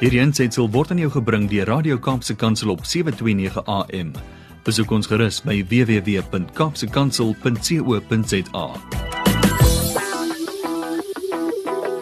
Hierdie aanseit word aan jou gebring deur Radio Kaapse Kansel op 7:29 AM. Besoek ons gerus by www.kapsekansel.co.za.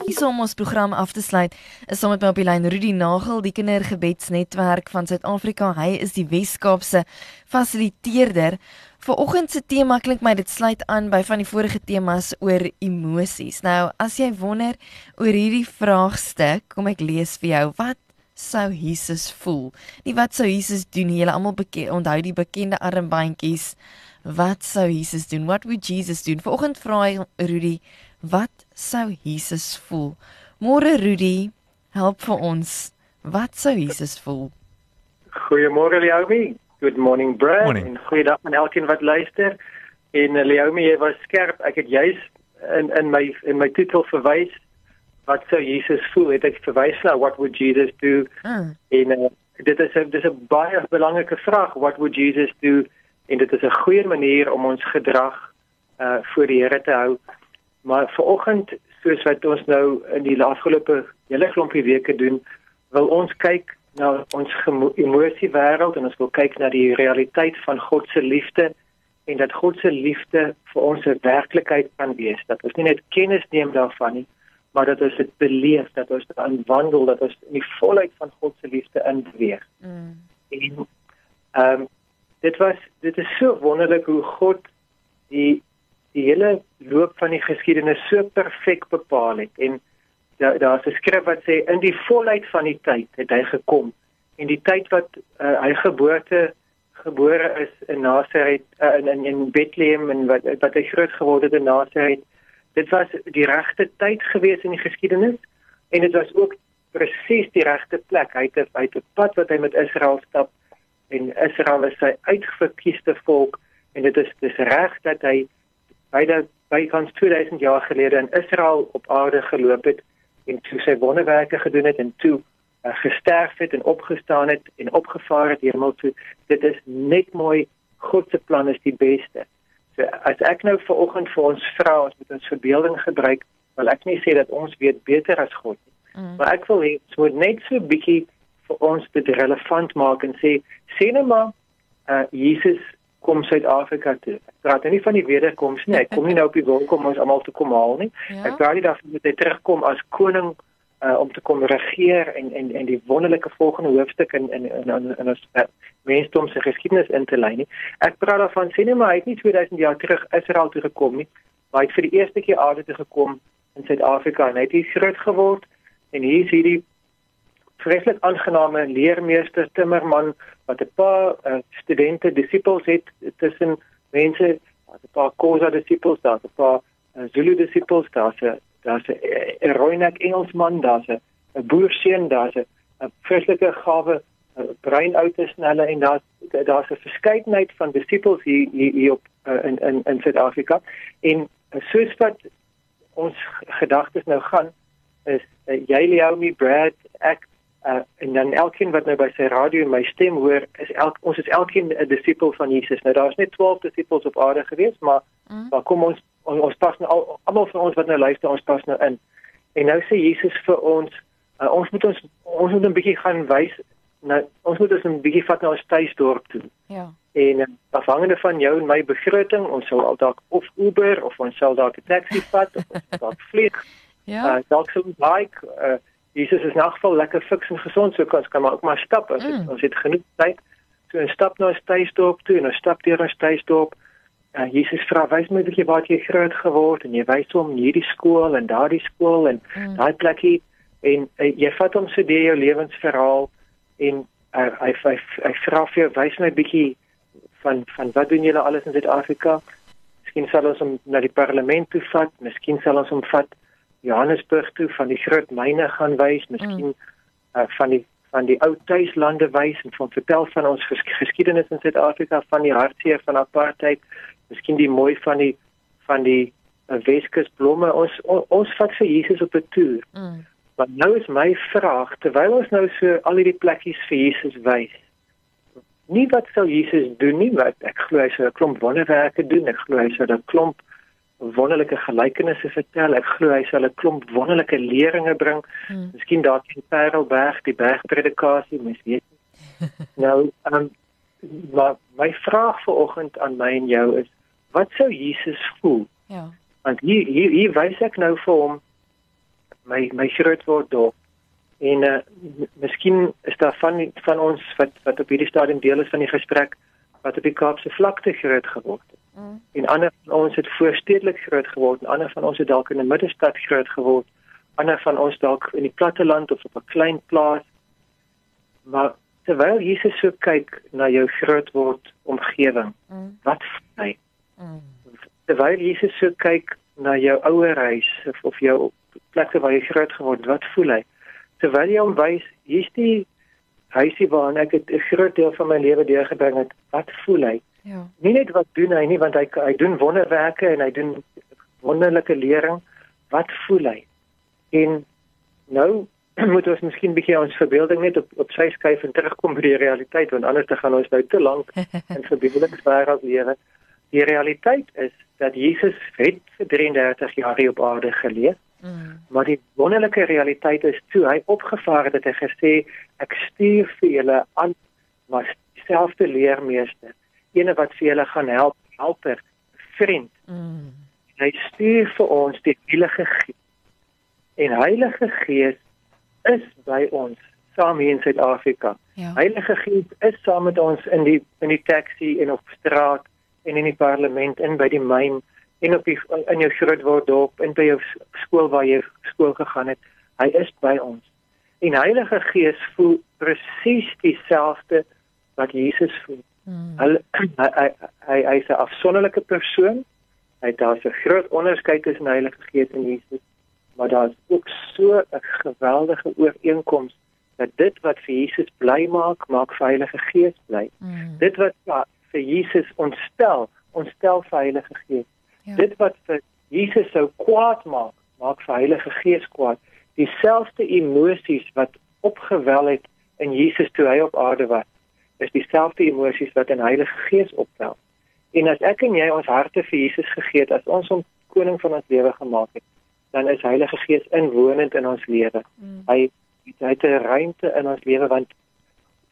Hiersom ons program af te sluit, is saam met my op die lyn Rudy Nagel, die kindergebedsnetwerk van Suid-Afrika. Hy is die Wes-Kaapse fasiliteerder. Vanoggend se tema klink my dit sluit aan by van die vorige temas oor emosies. Nou, as jy wonder oor hierdie vraagstuk, kom ek lees vir jou. Wat sou Jesus voel? Nie wat sou Jesus doen nie. Julle almal onthou die bekende armbandjies. Wat sou Jesus doen? What would Jesus do? Vanoggend vra hy Rudy Wat sou Jesus voel? Môre Rudy, help vir ons. Wat sou Jesus voel? Goeiemôre Leomi. Good morning Brad. Morning. En goeiedag aan elkeen wat luister. En uh, Leomi, jy was skerp. Ek het juis in in my in my titel verwys wat sou Jesus voel? Het ek verwys na what would Jesus do? Ah, En uh, dit is 'n dis 'n baie belangrike vraag. What would Jesus do? En dit is 'n goeie manier om ons gedrag uh voor die Here te hou. Maar vanoggend, soos wat ons nou in die afgelope hele klompie weke doen, wil ons kyk na ons emosiewêreld en ons wil kyk na die realiteit van God se liefde en dat God se liefde vir ons 'n werklikheid kan wees. Dat ons nie net kennis neem daarvan nie, maar dat ons dit beleef, dat ons daarin wandel, dat ons in die volheid van God se liefde inbeweeg. mm, En ehm dit was dit is so wonderlik hoe God die die hele loop van die geskiedenis so perfek bepaal het en daar daar's 'n skrif wat sê in die volheid van die tyd het hy gekom. En die tyd wat uh, hy geboorte gebore is in Nasaret uh, in, in in Bethlehem en wat wat hy groot geword het in Nasaret dit was die regte tyd gewees in die geskiedenis en dit was ook presies die regte plek. Hy het hy het 'n pad wat hy met Israel stap en Israel is sy uitverkiesde volk en dit is dis reg dat hy byna bykans 2000 jaar gelede in Israel op aarde geloop het en toe sy wonderwerke gedoen het en toe uh, gesterf het en opgestaan het en opgevaar het hemel toe dit is net mooi God se plan is die beste. So as ek nou ver oggend vir ons vra ons moet ons verbeelding gebruik wil ek nie sê dat ons weet beter as God nie. Mm, Maar ek wil hê ons moet net so bietjie vir ons dit relevant maak en sê sê nou maar uh Jesus kom Suid-Afrika toe. Ek praat nou nie van die wederkoms nie. Hy kom nie nou op die wolk om ons almal te kom haal nie. ja. Ek praat nie daarvan dat hy terugkom as koning uh om te kom regeer en en en die wonderlike volgende hoofstuk in in in, in, in ons uh, mensdom se geskiedenis in te lei nie. Ek praat daarvan sê net maar hy het nie 2000 jaar terug Israel toe gekom nie. Maar hy het vir die eerste keer aarde toe gekom in Suid-Afrika en hy het hier groot geword en hier is hierdie vreeslik aangename leermeester Timmerman wat 'n paar uh, studente disippels het tussen mense daar's 'n paar Khoza disippels daar's 'n paar uh, Zulu disippels daar's 'n daar's 'n uh, Roinek Engelsman daar's 'n boerseun daar's 'n vreeslike gawe uh, breinoute snelle en daar's daar's 'n verskeidenheid van disippels hier hier, hier op uh, in in in Suid-Afrika. En soos wat ons gedagtes nou gaan is uh, jy Leomi Brad ek uh, en dan elkeen wat nou by sy radio my stem hoor is elk ons is elkeen 'n disipel van Jesus nou daar's net 12 disippels op aarde gewees maar Mm. maar kom ons ons, ons pas nou al- almal van ons wat nou luister ons pas nou in en nou sê Jesus vir ons uh, ons moet ons ons moet 'n bietjie gaan wys nou ons moet ons 'n bietjie vat na ons tuisdorp toe ja. En uh, afhangende van jou en my begroting, ons sal al dalk of Uber of ons sal dalk 'n taxi vat of dalk vlieg. Ja. Uh, dalk sal ons like uh, Jesus is in elk geval lekker fiks en gesond, so kan ons kan maar ook maar stap as Mm. mm. ons het genoeg tyd. So ons stap na ons tuisdorp toe en ons stap deur ons tuisdorp. Uh, Jesus vra, "Wys my bietjie waar jy groot geword en jy wys hom hierdie skool en daardie skool en Mm. daai plekkie en uh, jy vat hom so deur jou lewensverhaal en uh, hy hy hy vra vir jou, "Wys my bietjie van van wat doen julle alles in Suid-Afrika? Miskien sal ons hom na die parlement toe vat, miskien sal ons hom vat Johannesburg toe van die groot myne gaan wys, miskien mm. uh, van die van die ou tuislande wys en van vertel van ons ges geskiedenis in Suid-Afrika van die hartseer van apartheid, miskien die mooi van die van die uh, Weskus blomme. Ons on, ons vat vir Jesus op 'n toer. Mm. Maar nou is my vraag, terwyl ons nou so al hierdie plekkies vir Jesus wys. Nie wat sal Jesus doen nie, wat ek glo hy sou 'n klomp wonderwerke doen. Ek glo hy sou 'n klomp wonderlike gelykenisse vertel. Ek glo hy sal 'n klomp wonderlike leringe bring. Hmm. Miskien daar in Parelberg, die bergpredikasie, mens weet nie. nou, um, maar my vraag vir oggend aan my en jou is, wat sou Jesus voel? Ja. Want hier hier, hier wys ek nou vir hom my my groot word dop. En uh, miskien is daar van van ons wat wat op hierdie stadium deel is van die gesprek wat op die Kaapse vlakte groot geword het. Mm. En ander van ons het voorstedelik groot geword, en ander van ons het dalk in 'n middestad groot geword, ander van ons dalk in die platteland of op 'n klein plaas. Maar terwyl Jesus so kyk na jou groot word omgewing, mm. wat hy mm. terwyl Jesus so kyk na jou ouerhuis of of jou plekke waar jy groot geword, wat voel hy? Terwyl jy hom wys, hier's die huisie waarin ek 'n groot deel van my lewe deurgebring het, wat voel hy? Ja. Nie net wat doen hy nie want hy hy doen wonderwerke en hy doen wonderlike lering. Wat voel hy? En nou moet ons miskien bietjie ons verbeelding net op op sy skuif en terugkom by die realiteit want anders dan gaan ons nou te lank in verbeeldingswêreld lewe. Die realiteit is dat Jesus het vir 33 jaar hier op aarde geleef. Mm. Maar die wonderlike realiteit is toe hy opgevaar het, het hy gesê ek stuur vir julle aan was dieselfde leermeester ene wat vir julle gaan help, helper, vriend. Mm. Hy stuur vir ons die Heilige Gees. En Heilige Gees is by ons saam hier in Suid-Afrika. Ja. Heilige Gees is saam met ons in die in die taxi en op straat en in die parlement en by die myn en op die in jou groot word dorp en by jou skool waar jy skool gegaan het. Hy is by ons. En Heilige Gees voel presies dieselfde wat Jesus voel. Hmm. Hy hy hy hy's 'n afsonderlike persoon. Hy daar's 'n groot onderskeid tussen die Heilige Gees en Jesus, maar daar's ook so 'n geweldige ooreenkoms dat dit wat vir Jesus bly maak, maak vir Heilige Gees bly. Hmm. Dit wat ja, vir Jesus ontstel, ontstel vir Heilige Gees. Ja. Dit wat vir Jesus sou kwaad maak, maak vir Heilige Gees kwaad. Dieselfde emosies wat opgewel het in Jesus toe hy op aarde was is dieselfde emosies wat in Heilige Gees optel. En as ek en jy ons harte vir Jesus gegee het, as ons hom koning van ons lewe gemaak het, dan is Heilige Gees inwonend in ons lewe. Mm. Hy hy het 'n ruimte in ons lewe want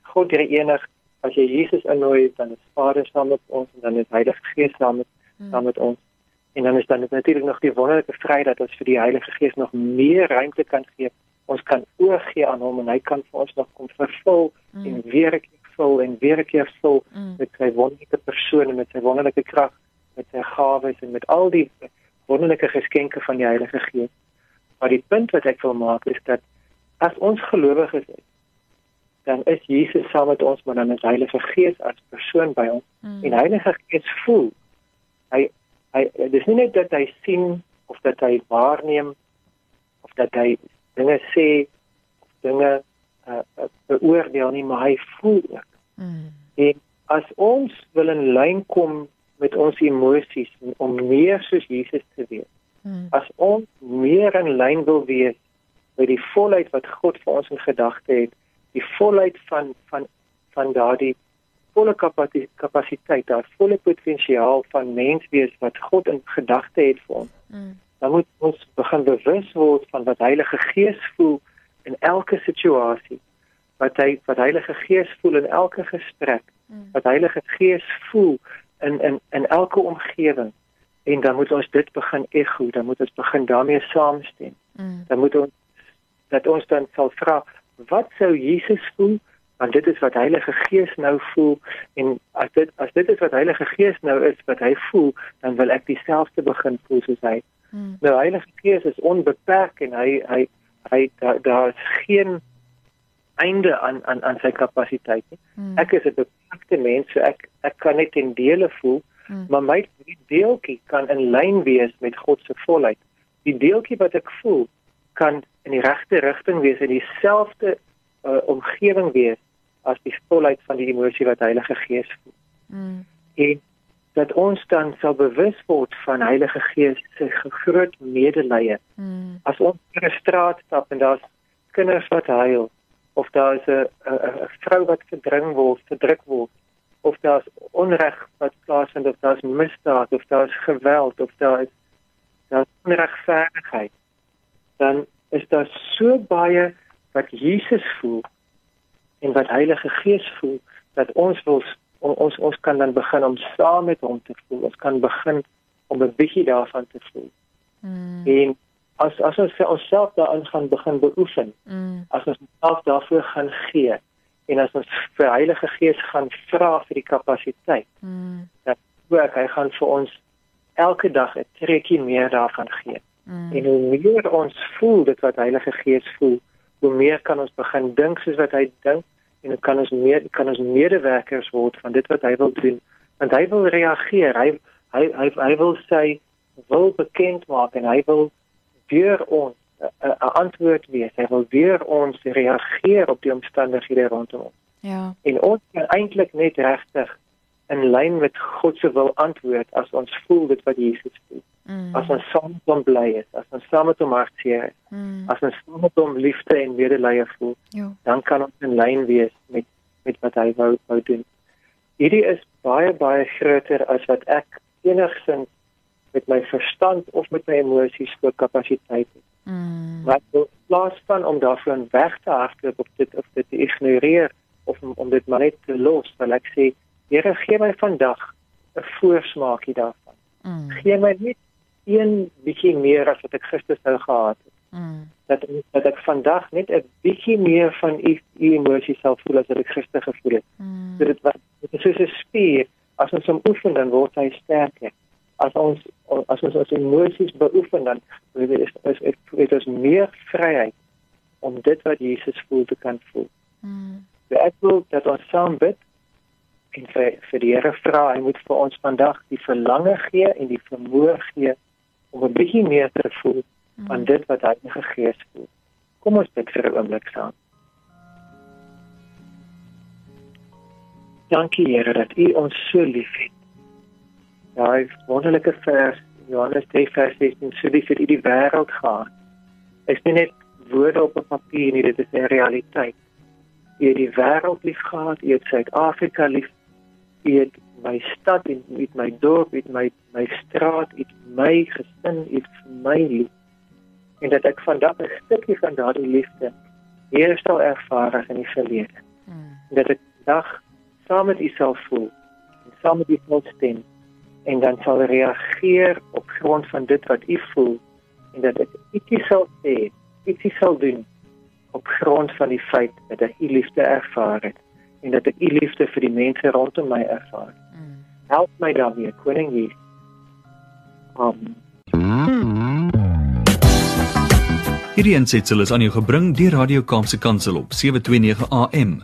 God die enig as jy Jesus innooi, dan is Vader saam met ons en dan is Heilige Gees saam met mm. saam met ons. En dan is dan natuurlik nog die wonderlike vryheid dat ons vir die Heilige Gees nog meer ruimte kan gee. Ons kan oorgee aan hom en hy kan vir ons nog kom vervul mm. en werk vul en weer 'n keer vul mm. met sy wonderlike persoon en met sy wonderlike krag, met sy gawes en met al die wonderlike geskenke van die Heilige Gees. Maar die punt wat ek wil maak is dat as ons gelowiges is, dan is Jesus saam met ons, maar dan is Heilige Gees as persoon by ons. Mm. En Heilige Gees voel. Hy hy dis nie net dat hy sien of dat hy waarneem of dat hy dinge sê of dinge uh, beoordeel nie, maar hy voel ook. Mm. En as ons wil in lyn kom met ons emosies om meer soos Jesus te wees. Mm. As ons meer in lyn wil wees met die volheid wat God vir ons in gedagte het, die volheid van van van daardie volle kapasiteit, daardie volle potensiaal van menswees wat God in gedagte het vir ons. Mm. Dan moet ons begin bewus word van wat Heilige Gees voel in elke situasie wat hy wat Heilige Gees voel in elke gesprek mm. wat Heilige Gees voel in in in elke omgewing en dan moet ons dit begin ego dan moet ons begin daarmee saamstem mm. dan moet ons dat ons dan sal vra wat sou Jesus voel want dit is wat Heilige Gees nou voel en as dit as dit is wat Heilige Gees nou is wat hy voel dan wil ek dieselfde begin voel soos hy mm. nou Heilige Gees is onbeperk en hy hy hy daar's daar geen einde aan aan aan sy kapasiteit nie. Hmm. Ek is 'n beperkte mens, so ek ek kan net in dele voel, hmm. maar my deeltjie kan in lyn wees met God se volheid. Die deeltjie wat ek voel kan in die regte rigting wees in dieselfde uh, omgewing wees as die volheid van die emosie wat Heilige Gees voel. Hmm. En dat ons dan sal bewus word van Heilige Gees se groot medelee. Hmm. As ons in 'n straat stap en daar's kinders wat huil of daar is 'n 'n vrou wat verdring word, verdruk word, of daar is onreg wat plaasvind of daar is misdaad of daar is geweld of daar is onregverdigheid, dan is daar so baie wat Jesus voel en wat Heilige Gees voel dat ons wil ons ons kan dan begin om saam met hom te voel. Ons kan begin om 'n bietjie daarvan te voel. Mm. En as as ons onsself daarin gaan begin beoefen, mm. as ons onsself daarvoor gaan gee en as ons vir Heilige Gees gaan vra vir die kapasiteit, mm. dat ook hy gaan vir ons elke dag 'n trekkie meer daarvan gee. Mm. En hoe meer ons voel dit wat Heilige Gees voel, hoe meer kan ons begin dink soos wat hy dink en dan kan ons meer kan ons medewerkers word van dit wat hy wil doen. Want hy wil reageer. Hy hy hy, hy wil sê wil bekend maak en hy wil weer ons 'n antwoord wees. Hy wil weer ons reageer op die omstandighede rondom ons ja. En ons kan eintlik net regtig in lyn met God se wil antwoord as ons voel dit wat Jesus voel Mm. As ons saam met hom bly is, as ons saam met hom hartseer is, mm. as ons saam met hom liefde en medelee voel, jo. dan kan ons in lyn wees met met wat hy wou wou doen. Hierdie is baie baie groter as wat ek enigsins met my verstand of met my emosies voor kapasiteit het. Mm. Maar in plaas van om daarvan weg te hardloop of dit of dit te ignoreer of om, om dit maar net te los, wil ek sê, Here gee my vandag 'n voorsmaakie daarvan. Mm. Gee my net een bietjie meer as wat ek gister sou gehad het. Mm. Dat dat ek vandag net 'n bietjie meer van u emosies sal voel as wat ek gister gevoel het. Mm. Dit wat dit is soos 'n spier, as ons hom oefen dan word hy sterker. As ons as ons ons emosies beoefen dan is is dit is meer vryheid om dit wat Jesus voel te kan voel. Mm. So ek wil dat ons saam bid en vir vir die Here vra, hy moet vir ons vandag die verlange gee en die vermoë gee om 'n bietjie meer te voel van dit wat hy in gees voel. Kom ons bid vir 'n oomblik saam. Dankie Here dat U ons so liefhet. Ja, hy wonderlike vers Johannes 3 vers 16 so lief het U die wêreld gehad. Is nie net woorde op 'n papier nie, dit is 'n realiteit. U het die wêreld lief gehad, U het Suid-Afrika lief. U het my stad en met my dorp, met my my straat, met my gesin, vir my lief. En dat ek vandag 'n stukkie van daardie liefde weer sou ervaar in die verlede. Hmm. Dat ek vandag saam met u sal voel, saam met u sal stem en dan sal reageer op grond van dit wat u voel en dat ek ietsie sal sê, ietsie sal doen op grond van die feit dat ek u liefde ervaar het en dat ek u liefde vir die mense rondom my ervaar. Help my daarmee, koning Jesus. Amen. Hierdie ensitsel is aan jou gebring deur Radio Kaapse Kansel op 729 AM.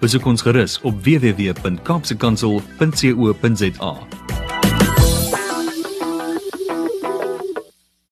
Besoek ons gerus op www.kaapsekansel.co.za.